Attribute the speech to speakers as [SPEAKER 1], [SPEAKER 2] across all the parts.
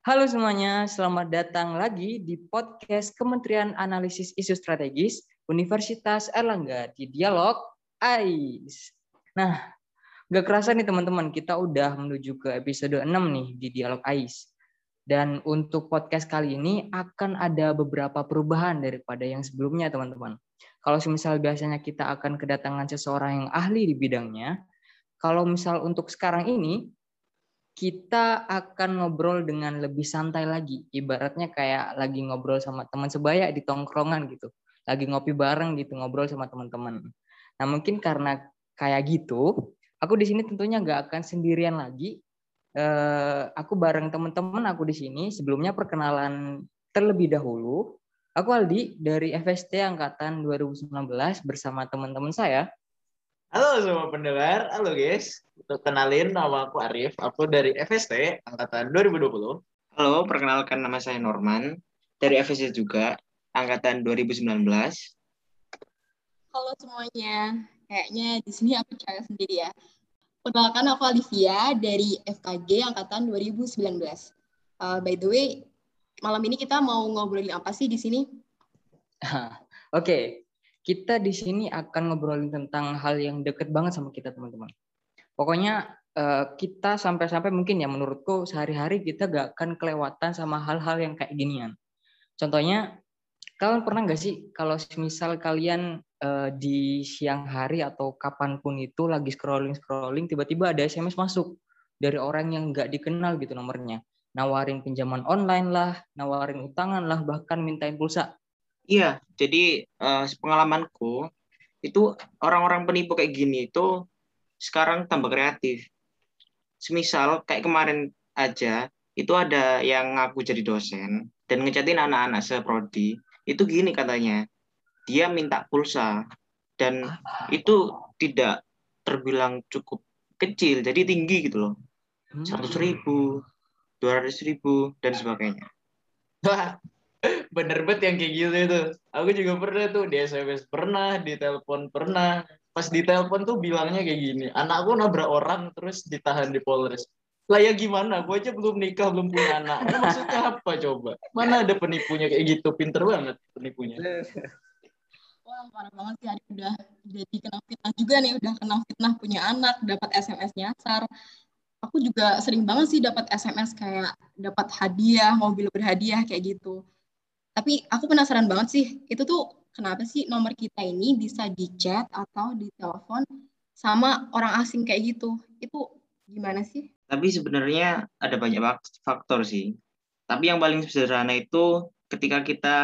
[SPEAKER 1] Halo semuanya, selamat datang lagi di podcast Kementerian Analisis Isu Strategis Universitas Erlangga di Dialog AIS. Nah, gak kerasa nih teman-teman, kita udah menuju ke episode 6 nih di Dialog AIS. Dan untuk podcast kali ini akan ada beberapa perubahan daripada yang sebelumnya teman-teman. Kalau misal biasanya kita akan kedatangan seseorang yang ahli di bidangnya, kalau misal untuk sekarang ini kita akan ngobrol dengan lebih santai lagi. Ibaratnya kayak lagi ngobrol sama teman sebaya di tongkrongan gitu. Lagi ngopi bareng gitu, ngobrol sama teman-teman. Nah mungkin karena kayak gitu, aku di sini tentunya nggak akan sendirian lagi. Eh, aku bareng teman-teman aku di sini. Sebelumnya perkenalan terlebih dahulu. Aku Aldi dari FST Angkatan 2019 bersama teman-teman saya.
[SPEAKER 2] Halo semua pendengar, halo guys. Untuk kenalin, nama aku Arif. Aku dari FST, Angkatan 2020.
[SPEAKER 3] Halo, perkenalkan nama saya Norman. Dari FST juga, Angkatan 2019.
[SPEAKER 4] Halo semuanya. Kayaknya di sini aku cewek sendiri ya. Perkenalkan aku Olivia dari FKG Angkatan 2019. Uh, by the way, malam ini kita mau ngobrolin apa sih di sini?
[SPEAKER 1] Oke, okay. Kita di sini akan ngobrolin tentang hal yang deket banget sama kita teman-teman. Pokoknya eh, kita sampai-sampai mungkin ya menurutku sehari-hari kita gak akan kelewatan sama hal-hal yang kayak ginian. Contohnya, kalian pernah nggak sih kalau misal kalian eh, di siang hari atau kapan pun itu lagi scrolling-scrolling, tiba-tiba ada SMS masuk dari orang yang nggak dikenal gitu nomornya. Nawarin pinjaman online lah, nawarin utangan lah, bahkan mintain pulsa.
[SPEAKER 3] Iya, jadi uh, pengalamanku itu orang-orang penipu kayak gini itu sekarang tambah kreatif. Semisal kayak kemarin aja itu ada yang ngaku jadi dosen dan ngecatin anak-anak seprodi. Itu gini katanya, dia minta pulsa dan itu tidak terbilang cukup kecil, jadi tinggi gitu loh. Hmm. Seratus ribu, dua ratus ribu dan sebagainya.
[SPEAKER 2] Bener banget yang kayak gitu itu. Aku juga pernah tuh di SMS pernah, di telepon pernah, pas ditelepon tuh bilangnya kayak gini anakku nabrak orang terus ditahan di Polres. Lah ya gimana? Gue aja belum nikah belum punya anak. Maksudnya apa coba? Mana ada penipunya kayak gitu? Pinter banget penipunya.
[SPEAKER 4] Wah parah banget sih Adi udah jadi kena fitnah juga nih. Udah kena fitnah punya anak dapat SMS nyasar aku juga sering banget sih dapat SMS kayak dapat hadiah mobil berhadiah kayak gitu tapi aku penasaran banget sih itu tuh kenapa sih nomor kita ini bisa di chat atau di telepon sama orang asing kayak gitu. Itu gimana sih?
[SPEAKER 3] Tapi sebenarnya ada banyak faktor sih. Tapi yang paling sederhana itu ketika kita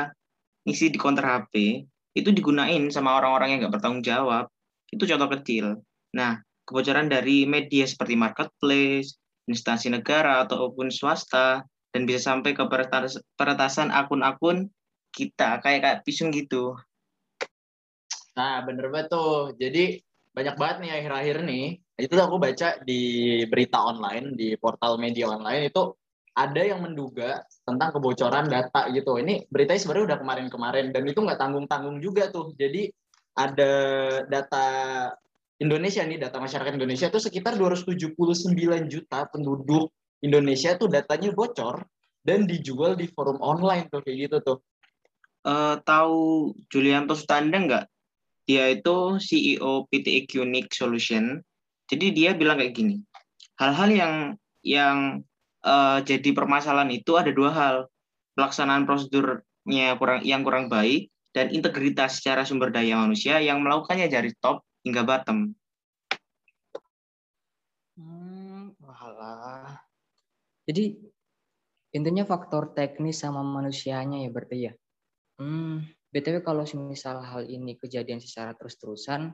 [SPEAKER 3] ngisi di konter HP, itu digunain sama orang-orang yang nggak bertanggung jawab. Itu contoh kecil. Nah, kebocoran dari media seperti marketplace, instansi negara ataupun swasta, dan bisa sampai ke peretasan akun-akun kita kayak kayak pisung gitu.
[SPEAKER 2] Nah, bener banget tuh. Jadi banyak banget nih akhir-akhir nih. Itu aku baca di berita online, di portal media online itu ada yang menduga tentang kebocoran data gitu. Ini beritanya sebenarnya udah kemarin-kemarin dan itu nggak tanggung-tanggung juga tuh. Jadi ada data Indonesia nih, data masyarakat Indonesia itu sekitar 279 juta penduduk Indonesia tuh datanya bocor dan dijual di forum online tuh kayak gitu tuh
[SPEAKER 3] uh, tahu Julianto Standa nggak? Dia itu CEO PT Equinic Solution. Jadi dia bilang kayak gini, hal-hal yang yang uh, jadi permasalahan itu ada dua hal, pelaksanaan prosedurnya kurang yang kurang baik dan integritas secara sumber daya manusia yang melakukannya dari top hingga bottom.
[SPEAKER 1] Hmm, walah. Jadi intinya faktor teknis sama manusianya ya berarti ya. Hmm, BTW kalau misal hal ini kejadian secara terus-terusan,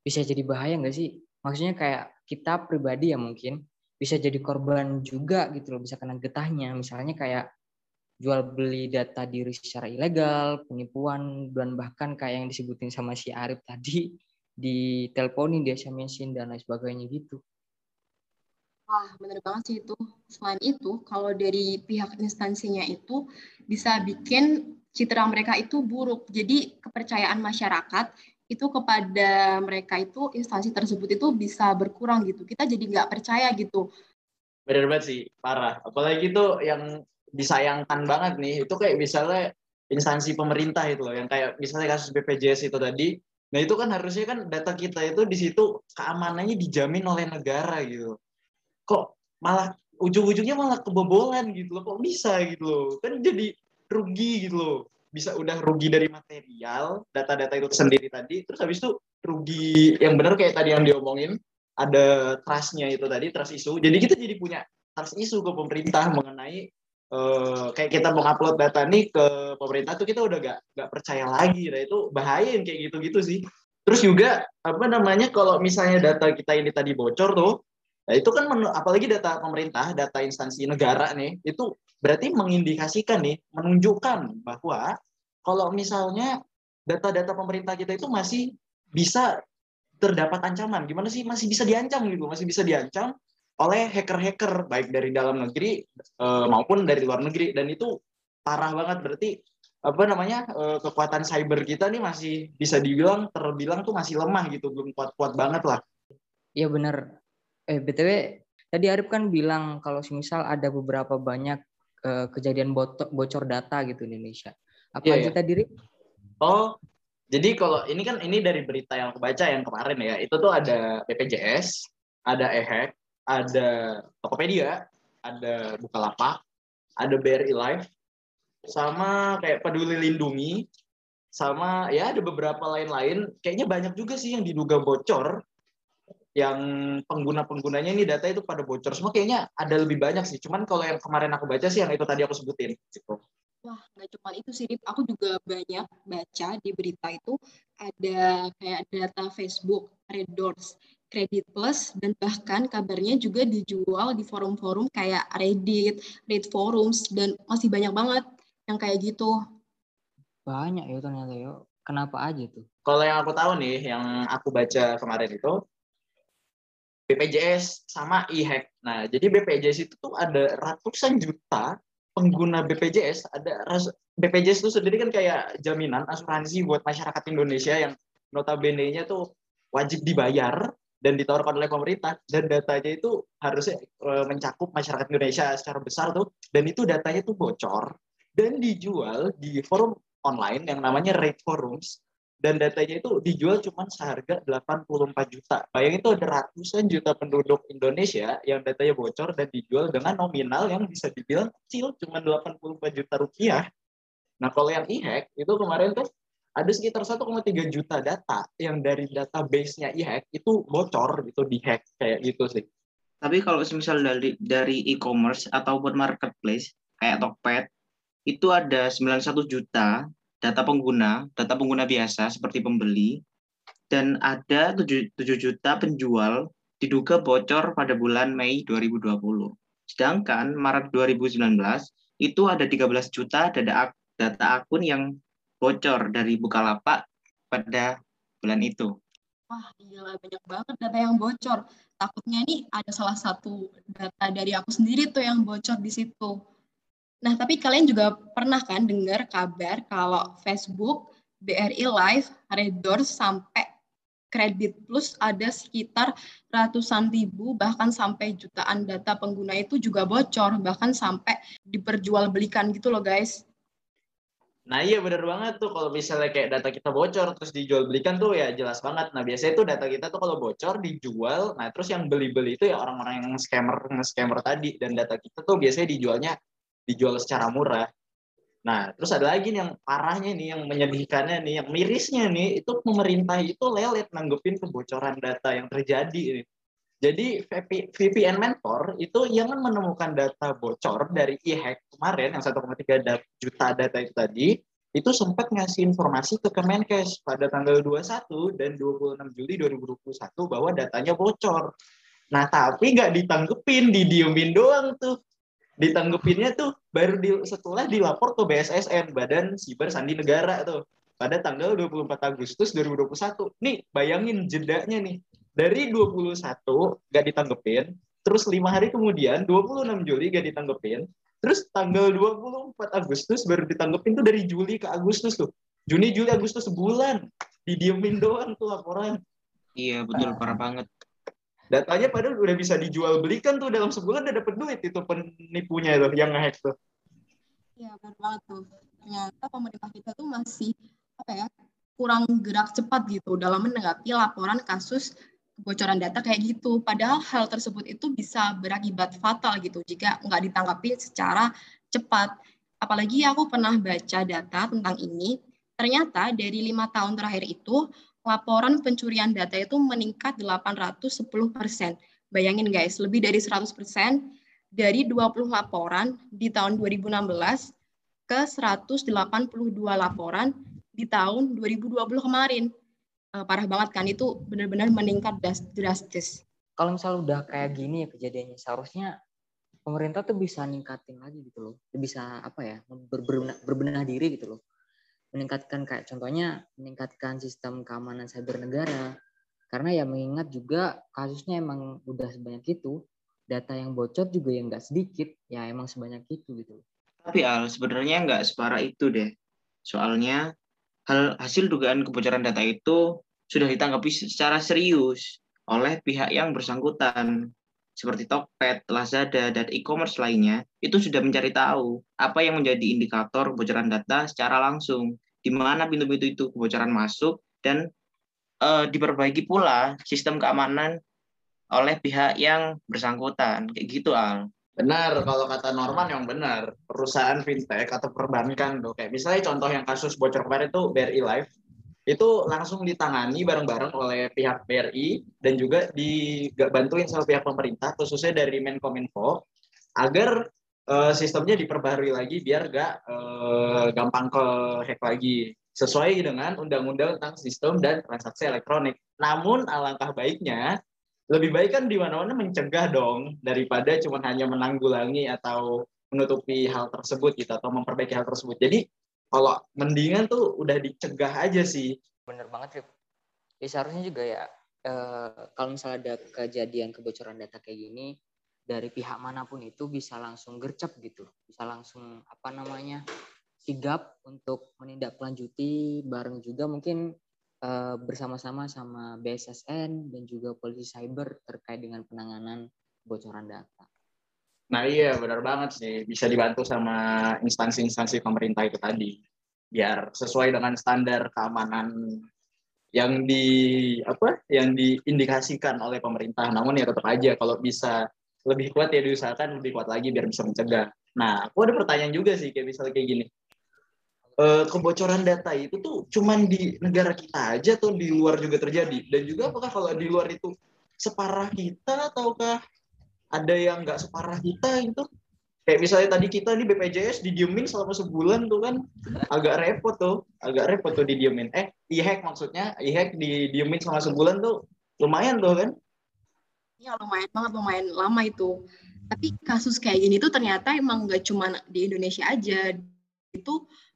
[SPEAKER 1] bisa jadi bahaya nggak sih? Maksudnya kayak kita pribadi ya mungkin bisa jadi korban juga gitu loh, bisa kena getahnya. Misalnya kayak jual beli data diri secara ilegal, penipuan, dan bahkan kayak yang disebutin sama si Arif tadi, di teleponin, di SMS-in, dan lain sebagainya gitu.
[SPEAKER 4] Wah, bener banget sih itu. Selain itu, kalau dari pihak instansinya itu bisa bikin citra mereka itu buruk. Jadi kepercayaan masyarakat itu kepada mereka itu instansi tersebut itu bisa berkurang gitu. Kita jadi nggak percaya gitu.
[SPEAKER 2] Benar banget sih, parah. Apalagi itu yang disayangkan banget nih itu kayak misalnya instansi pemerintah itu loh yang kayak misalnya kasus BPJS itu tadi nah itu kan harusnya kan data kita itu di situ keamanannya dijamin oleh negara gitu kok malah ujung-ujungnya malah kebobolan gitu loh. Kok bisa gitu loh? Kan jadi rugi gitu loh. Bisa udah rugi dari material data-data itu sendiri tadi terus habis itu rugi yang benar kayak tadi yang diomongin ada trustnya itu tadi trust isu jadi kita jadi punya trust isu ke pemerintah mengenai uh, kayak kita mau upload data nih ke pemerintah tuh kita udah gak gak percaya lagi. Nah itu bahaya yang kayak gitu-gitu sih. Terus juga apa namanya kalau misalnya data kita ini tadi bocor tuh Nah, itu kan apalagi data pemerintah, data instansi negara nih, itu berarti mengindikasikan nih, menunjukkan bahwa kalau misalnya data-data pemerintah kita itu masih bisa terdapat ancaman. Gimana sih masih bisa diancam gitu, masih bisa diancam oleh hacker-hacker baik dari dalam negeri e, maupun dari luar negeri dan itu parah banget berarti apa namanya e, kekuatan cyber kita nih masih bisa dibilang terbilang tuh masih lemah gitu, belum kuat-kuat banget lah.
[SPEAKER 1] Iya benar eh btw tadi Arif kan bilang kalau misal ada beberapa banyak uh, kejadian bocor data gitu di Indonesia. Apa yeah, aja yeah. tadi?
[SPEAKER 2] Oh, jadi kalau ini kan ini dari berita yang aku baca yang kemarin ya, itu tuh ada BPJS, ada EHEC, ada Tokopedia, ada Bukalapak, ada BRI Live, sama kayak Peduli Lindungi, sama ya ada beberapa lain-lain. Kayaknya banyak juga sih yang diduga bocor yang pengguna-penggunanya ini data itu pada bocor semua kayaknya ada lebih banyak sih. Cuman kalau yang kemarin aku baca sih yang itu tadi aku sebutin gitu.
[SPEAKER 4] Wah, nggak cuma itu sih, Rip. Aku juga banyak baca di berita itu ada kayak data Facebook, Red Doors, Credit Plus, dan bahkan kabarnya juga dijual di forum-forum kayak Reddit, Reddit Forums, dan masih banyak banget yang kayak gitu.
[SPEAKER 1] Banyak ya ternyata ya. Kenapa aja tuh?
[SPEAKER 2] Kalau yang aku tahu nih, yang aku baca kemarin itu, BPJS sama e-hack. Nah, jadi BPJS itu tuh ada ratusan juta pengguna BPJS. Ada BPJS itu sendiri kan kayak jaminan asuransi buat masyarakat Indonesia yang notabene-nya tuh wajib dibayar dan ditawarkan oleh pemerintah dan datanya itu harusnya e, mencakup masyarakat Indonesia secara besar tuh dan itu datanya tuh bocor dan dijual di forum online yang namanya Rate Forums dan datanya itu dijual cuma seharga 84 juta. Bayangin itu ada ratusan juta penduduk Indonesia yang datanya bocor dan dijual dengan nominal yang bisa dibilang kecil cuma 84 juta rupiah. Nah, kalau yang e-hack itu kemarin tuh ada sekitar 1,3 juta data yang dari database-nya e-hack itu bocor gitu di-hack kayak gitu sih.
[SPEAKER 3] Tapi kalau misal dari dari e-commerce ataupun marketplace kayak Tokped itu ada 91 juta data pengguna, data pengguna biasa seperti pembeli, dan ada 7, 7 juta penjual diduga bocor pada bulan Mei 2020. Sedangkan Maret 2019 itu ada 13 juta data, data akun yang bocor dari Bukalapak pada bulan itu.
[SPEAKER 4] Wah, gila banyak banget data yang bocor. Takutnya nih ada salah satu data dari aku sendiri tuh yang bocor di situ. Nah, tapi kalian juga pernah kan dengar kabar kalau Facebook, BRI Live, Red Doors, sampai Kredit Plus ada sekitar ratusan ribu bahkan sampai jutaan data pengguna itu juga bocor bahkan sampai diperjualbelikan gitu loh guys.
[SPEAKER 2] Nah iya bener banget tuh kalau misalnya kayak data kita bocor terus dijual belikan tuh ya jelas banget. Nah biasanya tuh data kita tuh kalau bocor dijual, nah terus yang beli-beli itu ya orang-orang yang scammer scammer tadi dan data kita tuh biasanya dijualnya dijual secara murah. Nah, terus ada lagi nih yang parahnya nih, yang menyedihkannya nih, yang mirisnya nih, itu pemerintah itu lelet nanggepin kebocoran data yang terjadi. Jadi VPN Mentor itu yang menemukan data bocor dari e-hack kemarin yang 1,3 juta data itu tadi, itu sempat ngasih informasi ke Kemenkes pada tanggal 21 dan 26 Juli 2021 bahwa datanya bocor. Nah, tapi nggak ditanggepin, didiemin doang tuh ditanggepinnya tuh baru di, setelah dilapor ke BSSN Badan Siber Sandi Negara tuh pada tanggal 24 Agustus 2021. Nih bayangin jedanya nih dari 21 gak ditanggepin, terus lima hari kemudian 26 Juli gak ditanggepin, terus tanggal 24 Agustus baru ditanggepin tuh dari Juli ke Agustus tuh. Juni, Juli, Agustus sebulan didiemin doang tuh laporan.
[SPEAKER 3] Iya betul parah banget
[SPEAKER 2] datanya padahal udah bisa dijual belikan tuh dalam sebulan udah dapet duit itu penipunya itu yang ngehack tuh
[SPEAKER 4] Iya, benar banget tuh. Ternyata pemerintah kita tuh masih apa ya kurang gerak cepat gitu dalam menanggapi laporan kasus kebocoran data kayak gitu. Padahal hal tersebut itu bisa berakibat fatal gitu jika nggak ditanggapi secara cepat. Apalagi aku pernah baca data tentang ini, ternyata dari lima tahun terakhir itu laporan pencurian data itu meningkat 810 persen. Bayangin guys, lebih dari 100 persen dari 20 laporan di tahun 2016 ke 182 laporan di tahun 2020 kemarin. Uh, parah banget kan, itu benar-benar meningkat drastis.
[SPEAKER 1] Kalau misalnya udah kayak gini ya kejadiannya, seharusnya pemerintah tuh bisa ningkatin lagi gitu loh. Bisa apa ya, berbenah, berbenah diri gitu loh. Meningkatkan kayak contohnya meningkatkan sistem keamanan cyber negara. Karena ya mengingat juga kasusnya emang udah sebanyak itu, data yang bocor juga yang nggak sedikit ya emang sebanyak itu gitu.
[SPEAKER 3] Tapi Al sebenarnya nggak separah itu deh. Soalnya hal hasil dugaan kebocoran data itu sudah ditanggapi secara serius oleh pihak yang bersangkutan. Seperti Tokped, Lazada, dan e-commerce lainnya, itu sudah mencari tahu apa yang menjadi indikator kebocoran data secara langsung, di mana pintu-pintu itu kebocoran masuk, dan e, diperbaiki pula sistem keamanan oleh pihak yang bersangkutan. Kayak gitu al.
[SPEAKER 2] Benar kalau kata Norman yang benar perusahaan fintech atau perbankan tuh kayak misalnya contoh yang kasus bocor kemarin itu BRI Life itu langsung ditangani bareng-bareng oleh pihak BRI dan juga dibantuin sama pihak pemerintah khususnya dari Menkominfo agar uh, sistemnya diperbarui lagi biar gak uh, gampang ke hack lagi sesuai dengan undang-undang tentang sistem dan transaksi elektronik. Namun alangkah baiknya lebih baik kan di mana-mana mencegah dong daripada cuma hanya menanggulangi atau menutupi hal tersebut gitu atau memperbaiki hal tersebut. Jadi kalau mendingan tuh udah dicegah aja sih.
[SPEAKER 1] Bener banget, Rip. Ya seharusnya juga ya eh, kalau misalnya ada kejadian kebocoran data kayak gini dari pihak mana pun itu bisa langsung gercep gitu. Bisa langsung apa namanya? sigap untuk menindaklanjuti bareng juga mungkin uh, bersama-sama sama BSSN dan juga polisi cyber terkait dengan penanganan bocoran data.
[SPEAKER 2] Nah iya benar banget sih bisa dibantu sama instansi-instansi pemerintah itu tadi biar sesuai dengan standar keamanan yang di apa yang diindikasikan oleh pemerintah. Namun ya tetap aja kalau bisa lebih kuat ya diusahakan lebih kuat lagi biar bisa mencegah. Nah, aku ada pertanyaan juga sih kayak misalnya kayak gini. Uh, kebocoran data itu tuh cuman di negara kita aja atau di luar juga terjadi? Dan juga apakah kalau di luar itu separah kita ataukah ada yang nggak separah kita itu kayak misalnya tadi kita nih BPJS didiemin selama sebulan tuh kan agak repot tuh agak repot tuh didiemin. Eh e-hack maksudnya e-hack didiemin selama sebulan tuh lumayan tuh kan
[SPEAKER 4] Iya lumayan banget lumayan lama itu tapi kasus kayak gini tuh ternyata emang nggak cuma di Indonesia aja itu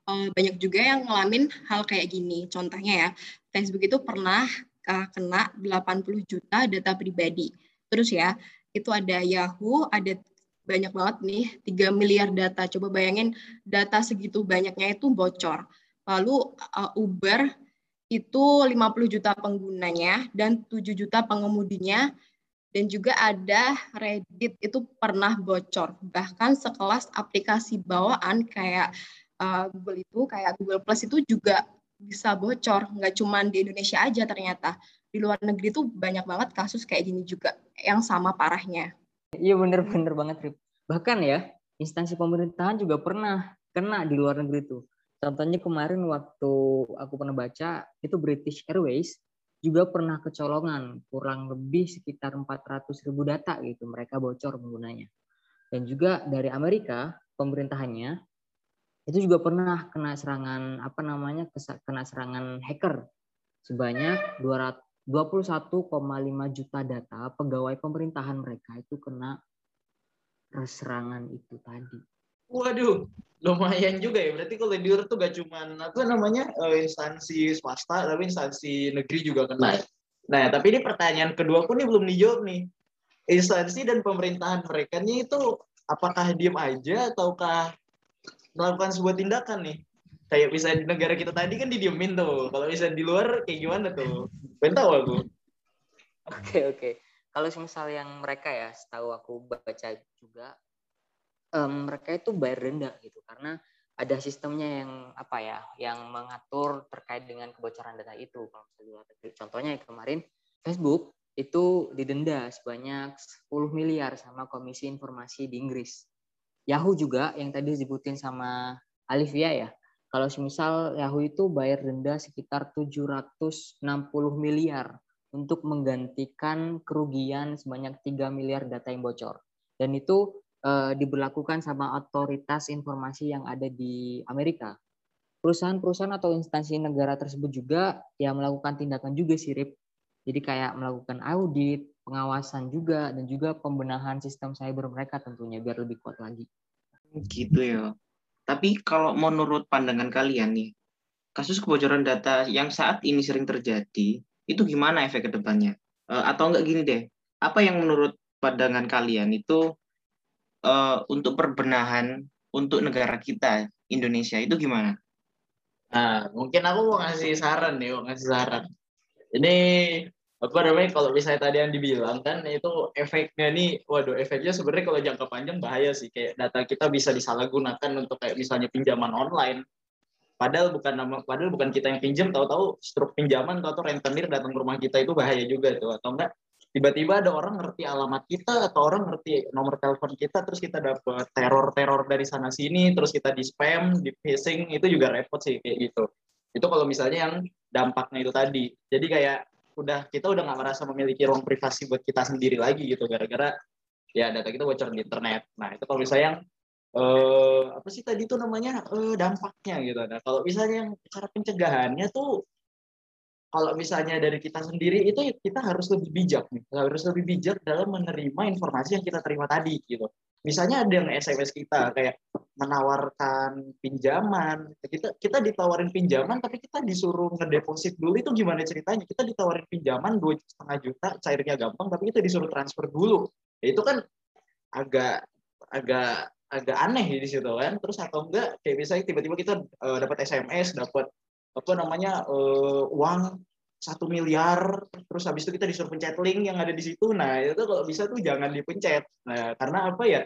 [SPEAKER 4] uh, banyak juga yang ngalamin hal kayak gini. Contohnya ya, Facebook itu pernah uh, kena 80 juta data pribadi. Terus ya, itu ada Yahoo, ada banyak banget nih, 3 miliar data. Coba bayangin data segitu banyaknya itu bocor. Lalu uh, Uber itu 50 juta penggunanya dan 7 juta pengemudinya dan juga ada Reddit itu pernah bocor. Bahkan sekelas aplikasi bawaan kayak uh, Google itu kayak Google Plus itu juga bisa bocor. Nggak cuma di Indonesia aja ternyata. Di luar negeri tuh banyak banget kasus kayak gini juga yang sama parahnya.
[SPEAKER 1] Iya bener-bener banget Rip. Bahkan ya instansi pemerintahan juga pernah kena di luar negeri tuh. Contohnya kemarin waktu aku pernah baca itu British Airways juga pernah kecolongan kurang lebih sekitar 400 ribu data gitu mereka bocor penggunanya dan juga dari Amerika pemerintahannya itu juga pernah kena serangan apa namanya kena serangan hacker sebanyak 21,5 juta data pegawai pemerintahan mereka itu kena serangan itu tadi.
[SPEAKER 2] Waduh, lumayan juga ya. Berarti kalau di luar tuh gak cuma apa namanya eh, instansi swasta, tapi instansi negeri juga kena. Nah, tapi ini pertanyaan kedua pun nih belum dijawab nih. Instansi dan pemerintahan mereka nih itu apakah diem aja ataukah melakukan sebuah tindakan nih kayak bisa di negara kita tadi kan didiemin tuh kalau bisa di luar kayak gimana tuh tahu aku
[SPEAKER 1] oke okay, oke okay. kalau misal yang mereka ya setahu aku baca juga um, mereka itu bayar denda gitu karena ada sistemnya yang apa ya, yang mengatur terkait dengan kebocoran data itu. Kalau misalnya contohnya kemarin Facebook itu didenda sebanyak 10 miliar sama Komisi Informasi di Inggris. Yahoo juga yang tadi disebutin sama Alivia ya. Kalau misal Yahoo itu bayar denda sekitar 760 miliar untuk menggantikan kerugian sebanyak 3 miliar data yang bocor. Dan itu eh, diberlakukan sama otoritas informasi yang ada di Amerika. Perusahaan-perusahaan atau instansi negara tersebut juga ya melakukan tindakan juga sih, Rip. Jadi kayak melakukan audit, pengawasan juga, dan juga pembenahan sistem cyber mereka tentunya biar lebih kuat lagi.
[SPEAKER 3] Gitu ya. Tapi kalau menurut pandangan kalian nih, kasus kebocoran data yang saat ini sering terjadi, itu gimana efek ke depannya? Uh, atau enggak gini deh, apa yang menurut pandangan kalian itu uh, untuk perbenahan untuk negara kita Indonesia itu gimana?
[SPEAKER 2] Nah, mungkin aku mau ngasih saran nih, mau ngasih saran. Ini apa namanya kalau misalnya tadi yang dibilang kan itu efeknya nih waduh efeknya sebenarnya kalau jangka panjang bahaya sih kayak data kita bisa disalahgunakan untuk kayak misalnya pinjaman online Padahal bukan nama, padahal bukan kita yang pinjam, tahu-tahu struk pinjaman, tahu-tahu rentenir datang ke rumah kita itu bahaya juga tuh. Atau enggak tiba-tiba ada orang ngerti alamat kita atau orang ngerti nomor telepon kita terus kita dapat teror-teror dari sana sini terus kita di spam di phishing itu juga repot sih kayak gitu. Itu kalau misalnya yang dampaknya itu tadi. Jadi kayak udah kita udah nggak merasa memiliki ruang privasi buat kita sendiri lagi gitu gara-gara ya data kita bocor di internet. Nah itu kalau misalnya yang uh, apa sih tadi itu namanya uh, dampaknya gitu. Nah kalau misalnya yang cara pencegahannya tuh kalau misalnya dari kita sendiri itu kita harus lebih bijak nih, harus lebih bijak dalam menerima informasi yang kita terima tadi gitu. Misalnya ada yang SMS kita kayak menawarkan pinjaman, kita kita ditawarin pinjaman tapi kita disuruh ngedeposit dulu itu gimana ceritanya? Kita ditawarin pinjaman dua setengah juta, cairnya gampang tapi kita disuruh transfer dulu. Ya, itu kan agak agak agak aneh di situ kan terus atau enggak kayak misalnya tiba-tiba kita uh, dapat SMS dapat apa namanya uh, uang satu miliar terus habis itu kita disuruh pencet link yang ada di situ. Nah itu kalau bisa tuh jangan dipencet. Nah karena apa ya?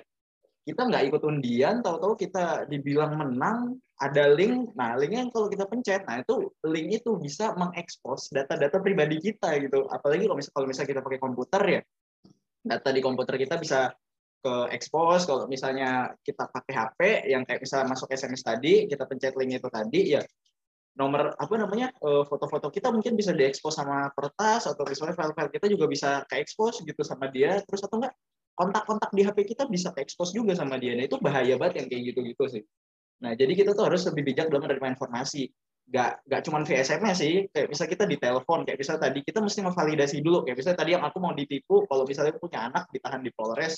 [SPEAKER 2] Kita nggak ikut undian tahu-tahu kita dibilang menang ada link. Nah linknya kalau kita pencet nah itu link itu bisa mengekspos data-data pribadi kita gitu. Apalagi kalau misalnya kalau misalnya kita pakai komputer ya data di komputer kita bisa ke expose kalau misalnya kita pakai HP yang kayak misalnya masuk SMS tadi kita pencet link itu tadi ya nomor apa namanya eh, foto-foto kita mungkin bisa diekspos sama kertas atau misalnya file-file kita juga bisa ke expose gitu sama dia. Terus atau enggak kontak-kontak di HP kita bisa ke expose juga sama dia. Nah itu bahaya banget yang kayak gitu-gitu sih. Nah jadi kita tuh harus lebih bijak dalam menerima informasi. Gak gak cuma via SMS sih. Kayak bisa kita di telepon kayak bisa tadi kita mesti memvalidasi dulu. Kayak misalnya tadi yang aku mau ditipu kalau misalnya punya anak ditahan di Polres.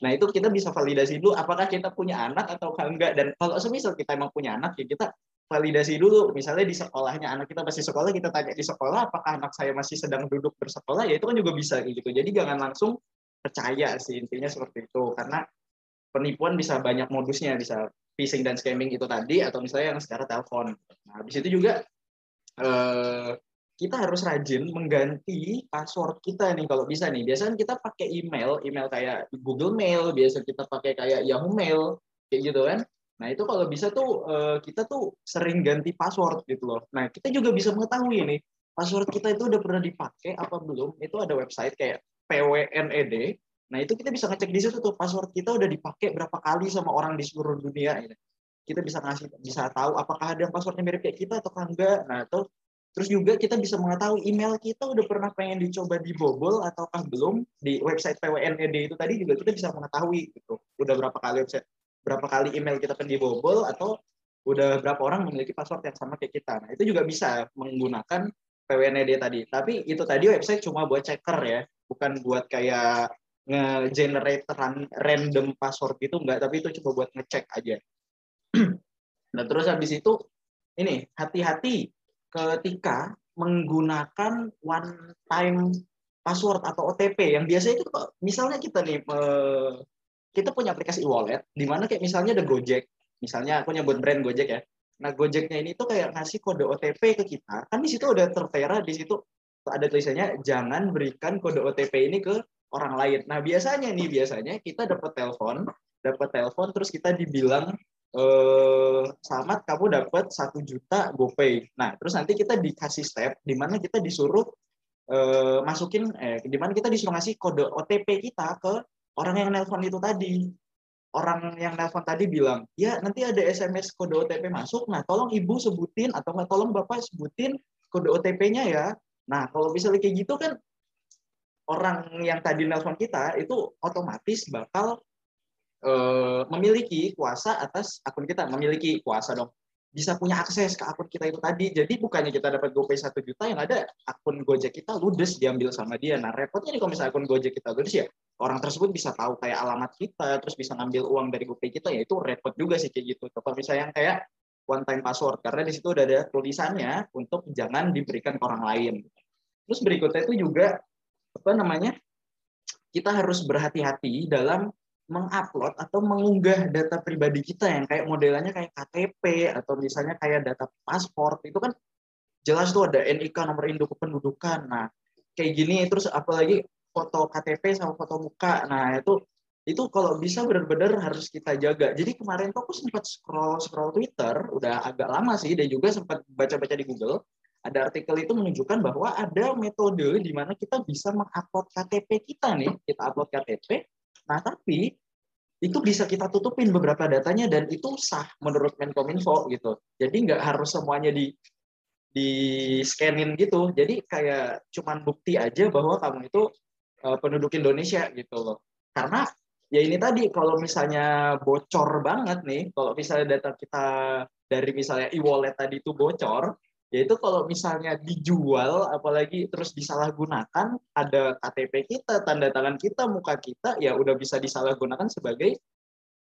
[SPEAKER 2] Nah itu kita bisa validasi dulu apakah kita punya anak atau enggak. Dan kalau semisal kita emang punya anak ya kita validasi dulu. Misalnya di sekolahnya anak kita masih sekolah kita tanya di sekolah apakah anak saya masih sedang duduk bersekolah? Ya itu kan juga bisa gitu. Jadi jangan langsung percaya sih intinya seperti itu. Karena penipuan bisa banyak modusnya bisa phishing dan scamming itu tadi atau misalnya yang secara telepon. Nah habis itu juga eh, kita harus rajin mengganti password kita nih kalau bisa nih. Biasanya kita pakai email, email kayak Google Mail, biasa kita pakai kayak Yahoo Mail, kayak gitu kan. Nah itu kalau bisa tuh eh, kita tuh sering ganti password gitu loh. Nah kita juga bisa mengetahui nih password kita itu udah pernah dipakai apa belum. Itu ada website kayak PWNED. Nah itu kita bisa ngecek di situ tuh password kita udah dipakai berapa kali sama orang di seluruh dunia. Kita bisa ngasih bisa tahu apakah ada yang passwordnya mirip kayak kita atau enggak. Nah itu Terus juga kita bisa mengetahui email kita udah pernah pengen dicoba dibobol ataukah belum di website PWNED itu tadi juga kita bisa mengetahui gitu. Udah berapa kali website berapa kali email kita pernah dibobol atau udah berapa orang memiliki password yang sama kayak kita. Nah, itu juga bisa menggunakan PWNED tadi. Tapi itu tadi website cuma buat checker ya, bukan buat kayak nge-generate random password gitu enggak, tapi itu cuma buat ngecek aja. nah, terus habis itu ini hati-hati ketika menggunakan one time password atau OTP yang biasa itu misalnya kita nih kita punya aplikasi e-wallet di mana kayak misalnya ada Gojek misalnya aku nyebut brand Gojek ya. Nah Gojeknya ini tuh kayak ngasih kode OTP ke kita. Kan di situ ada tertera di situ ada tulisannya jangan berikan kode OTP ini ke orang lain. Nah biasanya nih biasanya kita dapat telepon dapat telepon terus kita dibilang eh, selamat kamu dapat satu juta GoPay. Nah, terus nanti kita dikasih step di mana kita disuruh eh, masukin eh di mana kita disuruh ngasih kode OTP kita ke orang yang nelpon itu tadi. Orang yang nelpon tadi bilang, "Ya, nanti ada SMS kode OTP masuk. Nah, tolong Ibu sebutin atau nggak tolong Bapak sebutin kode OTP-nya ya." Nah, kalau misalnya kayak gitu kan orang yang tadi nelpon kita itu otomatis bakal eh, memiliki kuasa atas akun kita, memiliki kuasa dong bisa punya akses ke akun kita itu tadi. Jadi bukannya kita dapat GoPay satu juta, yang ada akun Gojek kita ludes diambil sama dia. Nah repotnya nih kalau misalnya akun Gojek kita ludes ya, orang tersebut bisa tahu kayak alamat kita, terus bisa ngambil uang dari GoPay kita, ya itu repot juga sih kayak gitu. Kalau misalnya yang kayak one time password, karena di situ udah ada tulisannya untuk jangan diberikan ke orang lain. Terus berikutnya itu juga apa namanya? Kita harus berhati-hati dalam mengupload atau mengunggah data pribadi kita yang kayak modelannya kayak KTP atau misalnya kayak data paspor itu kan jelas tuh ada NIK nomor induk kependudukan. Nah, kayak gini terus apalagi foto KTP sama foto muka. Nah, itu itu kalau bisa benar-benar harus kita jaga. Jadi kemarin tuh aku sempat scroll scroll Twitter, udah agak lama sih dan juga sempat baca-baca di Google. Ada artikel itu menunjukkan bahwa ada metode di mana kita bisa mengupload KTP kita nih, kita upload KTP, Nah, tapi itu bisa kita tutupin beberapa datanya dan itu sah menurut Menkominfo gitu. Jadi nggak harus semuanya di di scanin gitu. Jadi kayak cuman bukti aja bahwa kamu itu uh, penduduk Indonesia gitu loh. Karena ya ini tadi kalau misalnya bocor banget nih, kalau misalnya data kita dari misalnya e-wallet tadi itu bocor, yaitu kalau misalnya dijual apalagi terus disalahgunakan ada KTP kita tanda tangan kita muka kita ya udah bisa disalahgunakan sebagai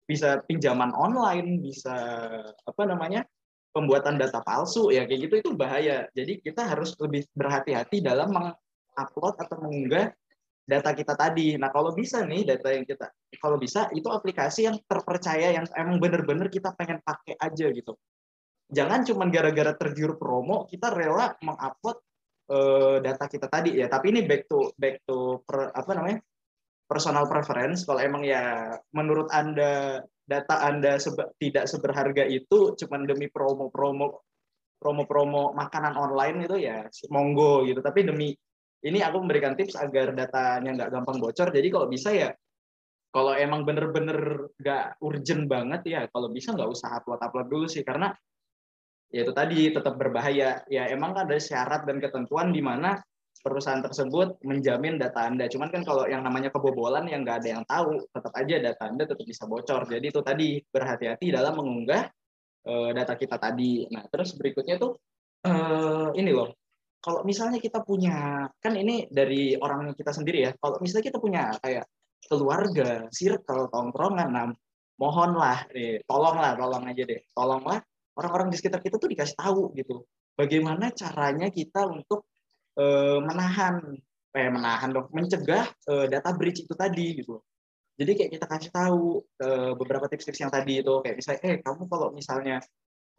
[SPEAKER 2] bisa pinjaman online bisa apa namanya pembuatan data palsu ya kayak gitu itu bahaya. Jadi kita harus lebih berhati-hati dalam mengupload atau mengunggah data kita tadi. Nah kalau bisa nih data yang kita kalau bisa itu aplikasi yang terpercaya yang emang bener-bener kita pengen pakai aja gitu jangan cuma gara-gara tergiur promo kita rela mengupload uh, data kita tadi ya. Tapi ini back to back to per, apa namanya personal preference. Kalau emang ya menurut anda data anda sebe tidak seberharga itu cuma demi promo-promo promo-promo makanan online itu ya monggo gitu. Tapi demi ini aku memberikan tips agar datanya nggak gampang bocor. Jadi kalau bisa ya kalau emang bener-bener nggak urgent banget ya kalau bisa nggak usah upload upload dulu sih. Karena ya itu tadi tetap berbahaya. Ya emang ada syarat dan ketentuan di mana perusahaan tersebut menjamin data Anda. Cuman kan kalau yang namanya kebobolan yang nggak ada yang tahu, tetap aja data Anda tetap bisa bocor. Jadi itu tadi berhati-hati dalam mengunggah uh, data kita tadi. Nah, terus berikutnya tuh uh, ini loh. Kalau misalnya kita punya kan ini dari orang kita sendiri ya. Kalau misalnya kita punya kayak keluarga, circle, tongkrongan, nah mohonlah nih, tolonglah, tolong aja deh, tolonglah orang-orang di sekitar kita tuh dikasih tahu gitu. Bagaimana caranya kita untuk uh, menahan eh menahan dong mencegah uh, data breach itu tadi gitu. Jadi kayak kita kasih tahu uh, beberapa tips-tips yang tadi itu. Kayak misalnya eh kamu kalau misalnya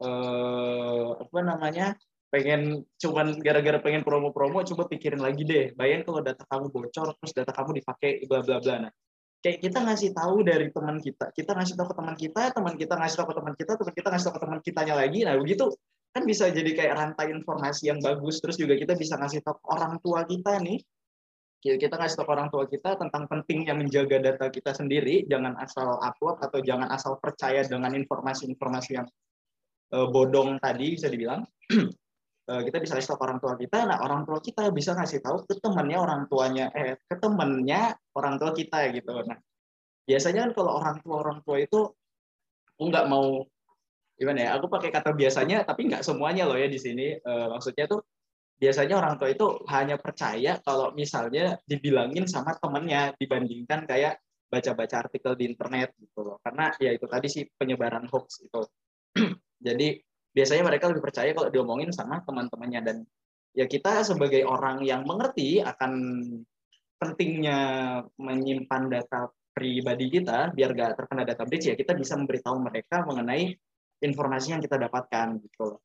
[SPEAKER 2] uh, apa namanya pengen cuman gara-gara pengen promo-promo coba pikirin lagi deh. Bayangin kalau data kamu bocor terus data kamu dipakai bla bla bla nah kayak kita ngasih tahu dari teman kita kita ngasih tahu ke teman kita teman kita ngasih tahu ke teman kita teman kita ngasih tahu ke teman kitanya lagi. Nah begitu kan bisa jadi kayak rantai informasi yang bagus. Terus juga kita bisa ngasih tahu orang tua kita nih. Kita ngasih tahu orang tua kita tentang pentingnya menjaga data kita sendiri. Jangan asal upload atau jangan asal percaya dengan informasi-informasi yang uh, bodong tadi bisa dibilang. Eh, kita bisa kasih tahu orang tua kita, nah orang tua kita bisa ngasih tahu ke temannya orang tuanya, eh ke temannya orang tua kita gitu. Nah biasanya kan kalau orang tua orang tua itu aku nggak mau gimana ya, aku pakai kata biasanya tapi nggak semuanya loh ya di sini. E, maksudnya tuh biasanya orang tua itu hanya percaya kalau misalnya dibilangin sama temannya dibandingkan kayak baca-baca artikel di internet gitu loh. Karena ya itu tadi sih penyebaran hoax itu. Jadi biasanya mereka lebih percaya kalau diomongin sama teman-temannya dan ya kita sebagai orang yang mengerti akan pentingnya menyimpan data pribadi kita biar gak terkena data breach ya kita bisa memberitahu mereka mengenai informasi yang kita dapatkan gitu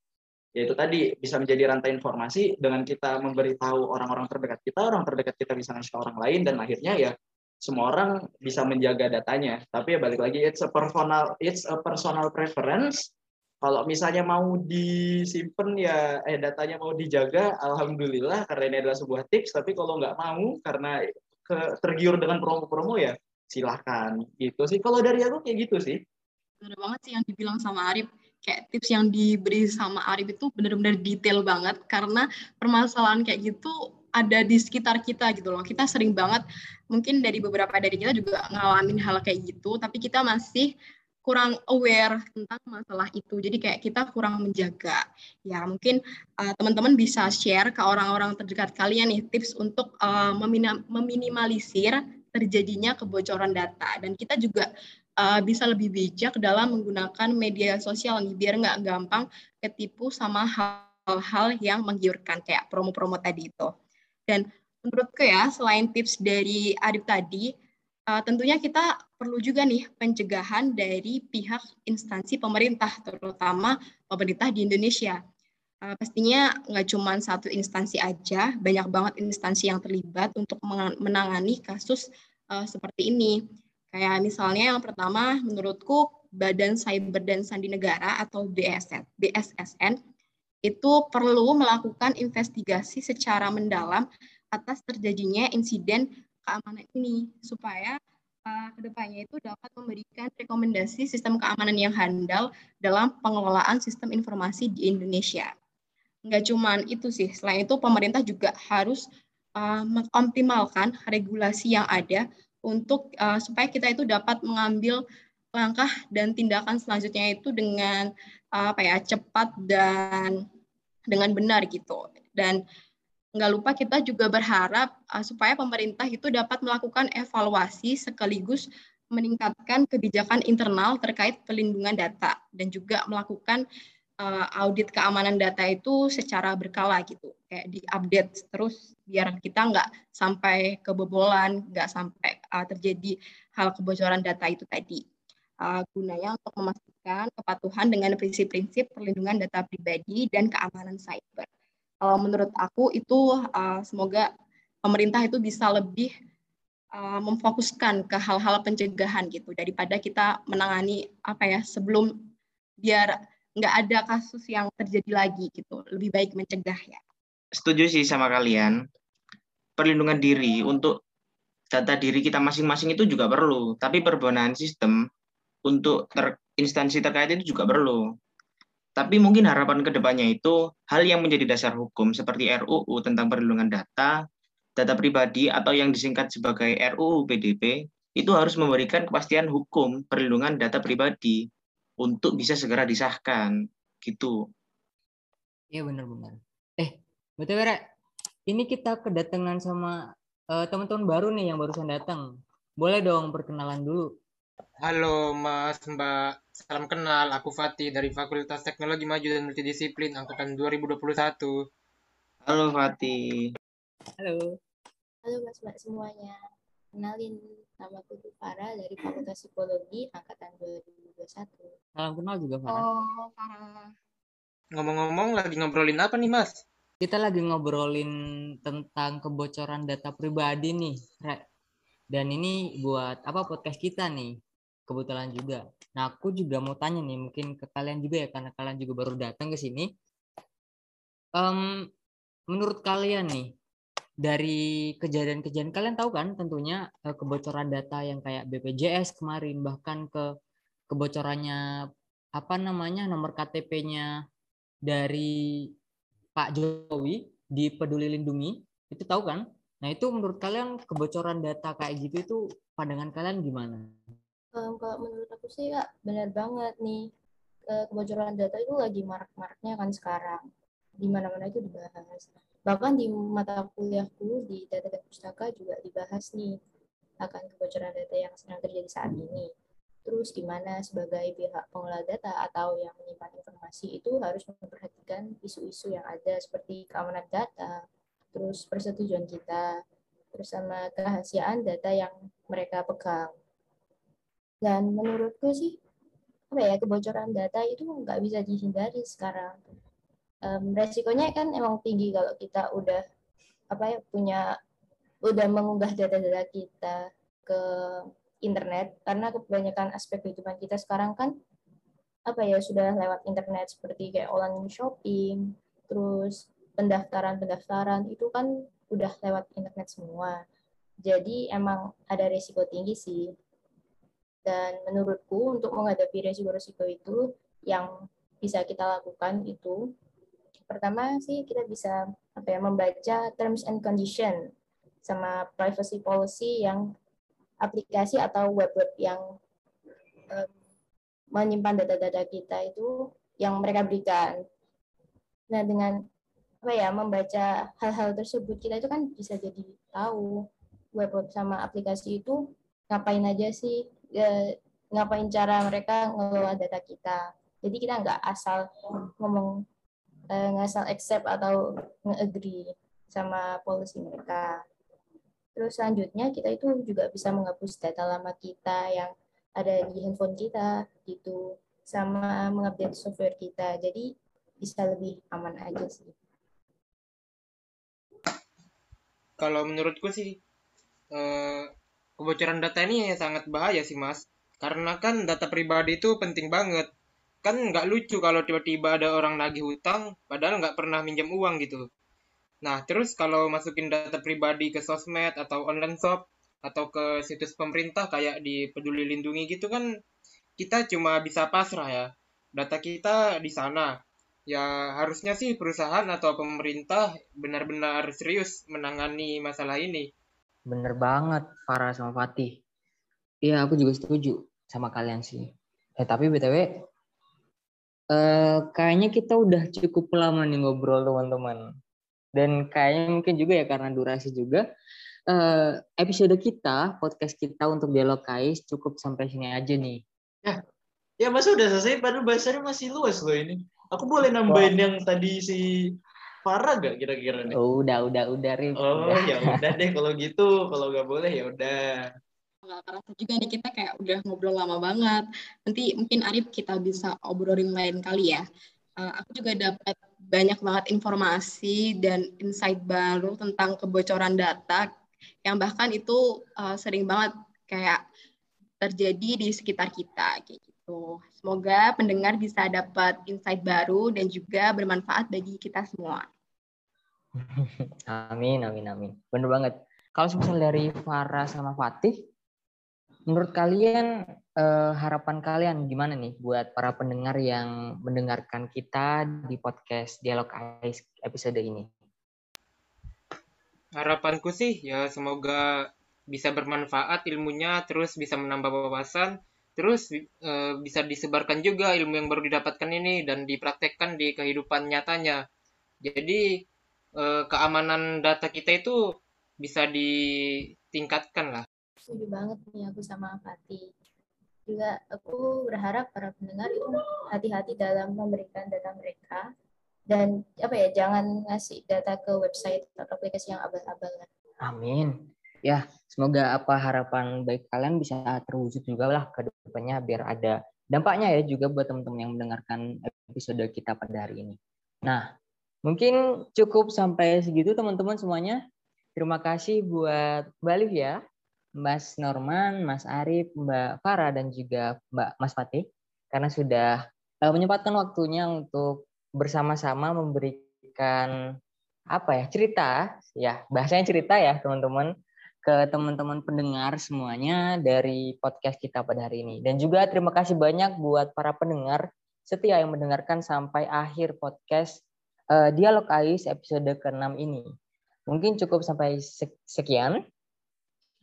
[SPEAKER 2] Ya itu tadi bisa menjadi rantai informasi dengan kita memberitahu orang-orang terdekat kita, orang terdekat kita bisa ngasih ke orang lain dan akhirnya ya semua orang bisa menjaga datanya. Tapi ya balik lagi it's a personal it's a personal preference kalau misalnya mau disimpan ya eh datanya mau dijaga alhamdulillah karena ini adalah sebuah tips. Tapi kalau nggak mau karena ke, tergiur dengan promo-promo ya silahkan. Gitu sih. Kalau dari aku kayak gitu sih.
[SPEAKER 4] Benar banget sih yang dibilang sama Arif. Kayak tips yang diberi sama Arif itu benar-benar detail banget. Karena permasalahan kayak gitu ada di sekitar kita gitu loh. Kita sering banget mungkin dari beberapa dari kita juga ngalamin hal kayak gitu. Tapi kita masih kurang aware tentang masalah itu. Jadi kayak kita kurang menjaga. Ya mungkin uh, teman-teman bisa share ke orang-orang terdekat kalian nih tips untuk uh, meminimalisir terjadinya kebocoran data. Dan kita juga uh, bisa lebih bijak dalam menggunakan media sosial nih biar nggak gampang ketipu sama hal-hal yang menggiurkan kayak promo-promo tadi itu. Dan menurutku ya selain tips dari Adib tadi, uh, tentunya kita perlu juga nih pencegahan dari pihak instansi pemerintah, terutama pemerintah di Indonesia. Uh, pastinya nggak cuma satu instansi aja, banyak banget instansi yang terlibat untuk menangani kasus uh, seperti ini. Kayak misalnya yang pertama, menurutku Badan Cyber dan Sandi Negara atau BSN, BSSN itu perlu melakukan investigasi secara mendalam atas terjadinya insiden keamanan ini supaya uh, ke depannya itu dapat memberikan rekomendasi sistem keamanan yang handal dalam pengelolaan sistem informasi di Indonesia. Enggak cuma itu sih, selain itu pemerintah juga harus uh, mengoptimalkan regulasi yang ada untuk uh, supaya kita itu dapat mengambil langkah dan tindakan selanjutnya itu dengan uh, apa ya cepat dan dengan benar gitu. Dan nggak lupa kita juga berharap uh, supaya pemerintah itu dapat melakukan evaluasi sekaligus meningkatkan kebijakan internal terkait pelindungan data dan juga melakukan uh, audit keamanan data itu secara berkala gitu. Kayak diupdate terus biar kita nggak sampai kebobolan nggak sampai uh, terjadi hal kebocoran data itu tadi. Uh, gunanya untuk memastikan kepatuhan dengan prinsip-prinsip perlindungan data pribadi dan keamanan cyber uh, menurut aku itu uh, semoga pemerintah itu bisa lebih uh, memfokuskan ke hal-hal pencegahan gitu daripada kita menangani apa ya sebelum biar nggak ada kasus yang terjadi lagi gitu. Lebih baik mencegah ya.
[SPEAKER 3] Setuju sih sama kalian. Perlindungan diri untuk data diri kita masing-masing itu juga perlu. Tapi perubahan sistem untuk ter instansi terkait itu juga perlu tapi mungkin harapan ke depannya itu hal yang menjadi dasar hukum seperti RUU tentang perlindungan data, data pribadi atau yang disingkat sebagai RUU PDP itu harus memberikan kepastian hukum perlindungan data pribadi untuk bisa segera disahkan gitu.
[SPEAKER 1] Iya benar-benar. Eh, betul Rek. Ini kita kedatangan sama uh, teman-teman baru nih yang barusan datang. Boleh dong perkenalan dulu.
[SPEAKER 5] Halo Mas, Mbak. Salam kenal, aku Fatih dari Fakultas Teknologi Maju dan Multidisiplin Angkatan 2021.
[SPEAKER 3] Halo Fatih.
[SPEAKER 6] Halo. Halo Mas Mbak semuanya. Kenalin, nama aku Farah dari Fakultas Psikologi Angkatan 2021.
[SPEAKER 1] Salam kenal juga Farah.
[SPEAKER 4] Oh, Farah.
[SPEAKER 5] Ngomong-ngomong, lagi ngobrolin apa nih Mas?
[SPEAKER 1] Kita lagi ngobrolin tentang kebocoran data pribadi nih, Rek. Dan ini buat apa podcast kita nih kebetulan juga. Nah, aku juga mau tanya nih, mungkin ke kalian juga ya, karena kalian juga baru datang ke sini. Um, menurut kalian nih, dari kejadian-kejadian kalian tahu kan tentunya eh, kebocoran data yang kayak BPJS kemarin, bahkan ke kebocorannya apa namanya nomor KTP-nya dari Pak Jokowi di Peduli Lindungi, itu tahu kan? Nah itu menurut kalian kebocoran data kayak gitu itu pandangan kalian gimana?
[SPEAKER 6] Um, kalau menurut aku sih kak benar banget nih kebocoran data itu lagi marak-maraknya kan sekarang. Di mana-mana itu dibahas. Bahkan di mata kuliahku di data dan pustaka juga dibahas nih akan kebocoran data yang sedang terjadi saat ini. Terus gimana sebagai pihak pengelola data atau yang menyimpan informasi itu harus memperhatikan isu-isu yang ada seperti keamanan data terus persetujuan kita terus sama kerahasiaan data yang mereka pegang dan menurutku sih apa ya kebocoran data itu nggak bisa dihindari sekarang. Um, resikonya kan emang tinggi kalau kita udah apa ya punya udah mengunggah data-data kita ke internet karena kebanyakan aspek kehidupan kita sekarang kan apa ya sudah lewat internet seperti kayak online shopping, terus pendaftaran-pendaftaran itu kan udah lewat internet semua. Jadi emang ada resiko tinggi sih. Dan menurutku untuk menghadapi resiko-resiko itu yang bisa kita lakukan itu pertama sih kita bisa apa ya membaca terms and condition sama privacy policy yang aplikasi atau web-web yang um, menyimpan data-data kita itu yang mereka berikan. Nah, dengan apa ya membaca hal-hal tersebut kita itu kan bisa jadi tahu web web sama aplikasi itu ngapain aja sih ya, ngapain cara mereka ngelola data kita. Jadi kita nggak asal ngomong eh, nggak asal accept atau nge-agree sama policy mereka. Terus selanjutnya kita itu juga bisa menghapus data lama kita yang ada di handphone kita gitu sama mengupdate software kita jadi bisa lebih aman aja sih
[SPEAKER 5] kalau menurutku sih eh, kebocoran data ini sangat bahaya sih mas karena kan data pribadi itu penting banget kan nggak lucu kalau tiba-tiba ada orang nagih hutang padahal nggak pernah minjam uang gitu nah terus kalau masukin data pribadi ke sosmed atau online shop atau ke situs pemerintah kayak di Peduli Lindungi gitu kan kita cuma bisa pasrah ya. Data kita di sana. Ya harusnya sih perusahaan atau pemerintah benar-benar serius menangani masalah ini.
[SPEAKER 1] Bener banget Farah sama Fatih. Iya aku juga setuju sama kalian sih. Eh tapi BTW eh, kayaknya kita udah cukup lama nih ngobrol teman-teman. Dan kayaknya mungkin juga ya karena durasi juga uh, episode kita, podcast kita untuk dialog kais cukup sampai sini aja nih.
[SPEAKER 2] Ya, ya masa udah selesai, padahal bahasanya masih luas loh ini. Aku boleh nambahin Wah. yang tadi si Farah gak kira-kira nih?
[SPEAKER 1] Oh, udah, udah, udah, Rif.
[SPEAKER 2] Oh, ya udah deh kalau gitu. Kalau gak boleh ya udah.
[SPEAKER 4] Gak kerasa juga nih kita kayak udah ngobrol lama banget. Nanti mungkin Arif kita bisa obrolin lain kali ya. Uh, aku juga dapat banyak banget informasi dan insight baru tentang kebocoran data yang bahkan itu uh, sering banget kayak terjadi di sekitar kita kayak gitu. Semoga pendengar bisa dapat insight baru dan juga bermanfaat bagi kita semua.
[SPEAKER 1] Amin, amin, amin. Bener banget. Kalau misalnya dari Farah sama Fatih, menurut kalian eh, harapan kalian gimana nih buat para pendengar yang mendengarkan kita di podcast Dialog Ais episode ini?
[SPEAKER 5] harapanku sih ya semoga bisa bermanfaat ilmunya terus bisa menambah wawasan terus e, bisa disebarkan juga ilmu yang baru didapatkan ini dan dipraktekkan di kehidupan nyatanya jadi e, keamanan data kita itu bisa ditingkatkan lah
[SPEAKER 6] setuju banget nih aku sama Fatih juga aku berharap para pendengar itu hati-hati dalam memberikan data mereka dan apa ya jangan ngasih data ke website atau aplikasi yang abal-abal
[SPEAKER 1] Amin. Ya, semoga apa harapan baik kalian bisa terwujud juga lah ke depannya biar ada dampaknya ya juga buat teman-teman yang mendengarkan episode kita pada hari ini. Nah, mungkin cukup sampai segitu teman-teman semuanya. Terima kasih buat Mbak ya, Mas Norman, Mas Arif, Mbak Farah, dan juga Mbak Mas Fatih karena sudah eh, menyempatkan waktunya untuk bersama-sama memberikan apa ya cerita ya bahasanya cerita ya teman-teman ke teman-teman pendengar semuanya dari podcast kita pada hari ini dan juga terima kasih banyak buat para pendengar setia yang mendengarkan sampai akhir podcast uh, dialog Ais episode ke-6 ini mungkin cukup sampai sekian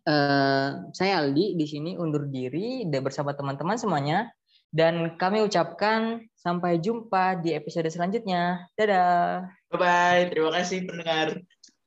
[SPEAKER 1] uh, saya Aldi di sini undur diri dan bersama teman-teman semuanya dan kami ucapkan sampai jumpa di episode selanjutnya. Dadah.
[SPEAKER 2] Bye-bye. Terima kasih pendengar.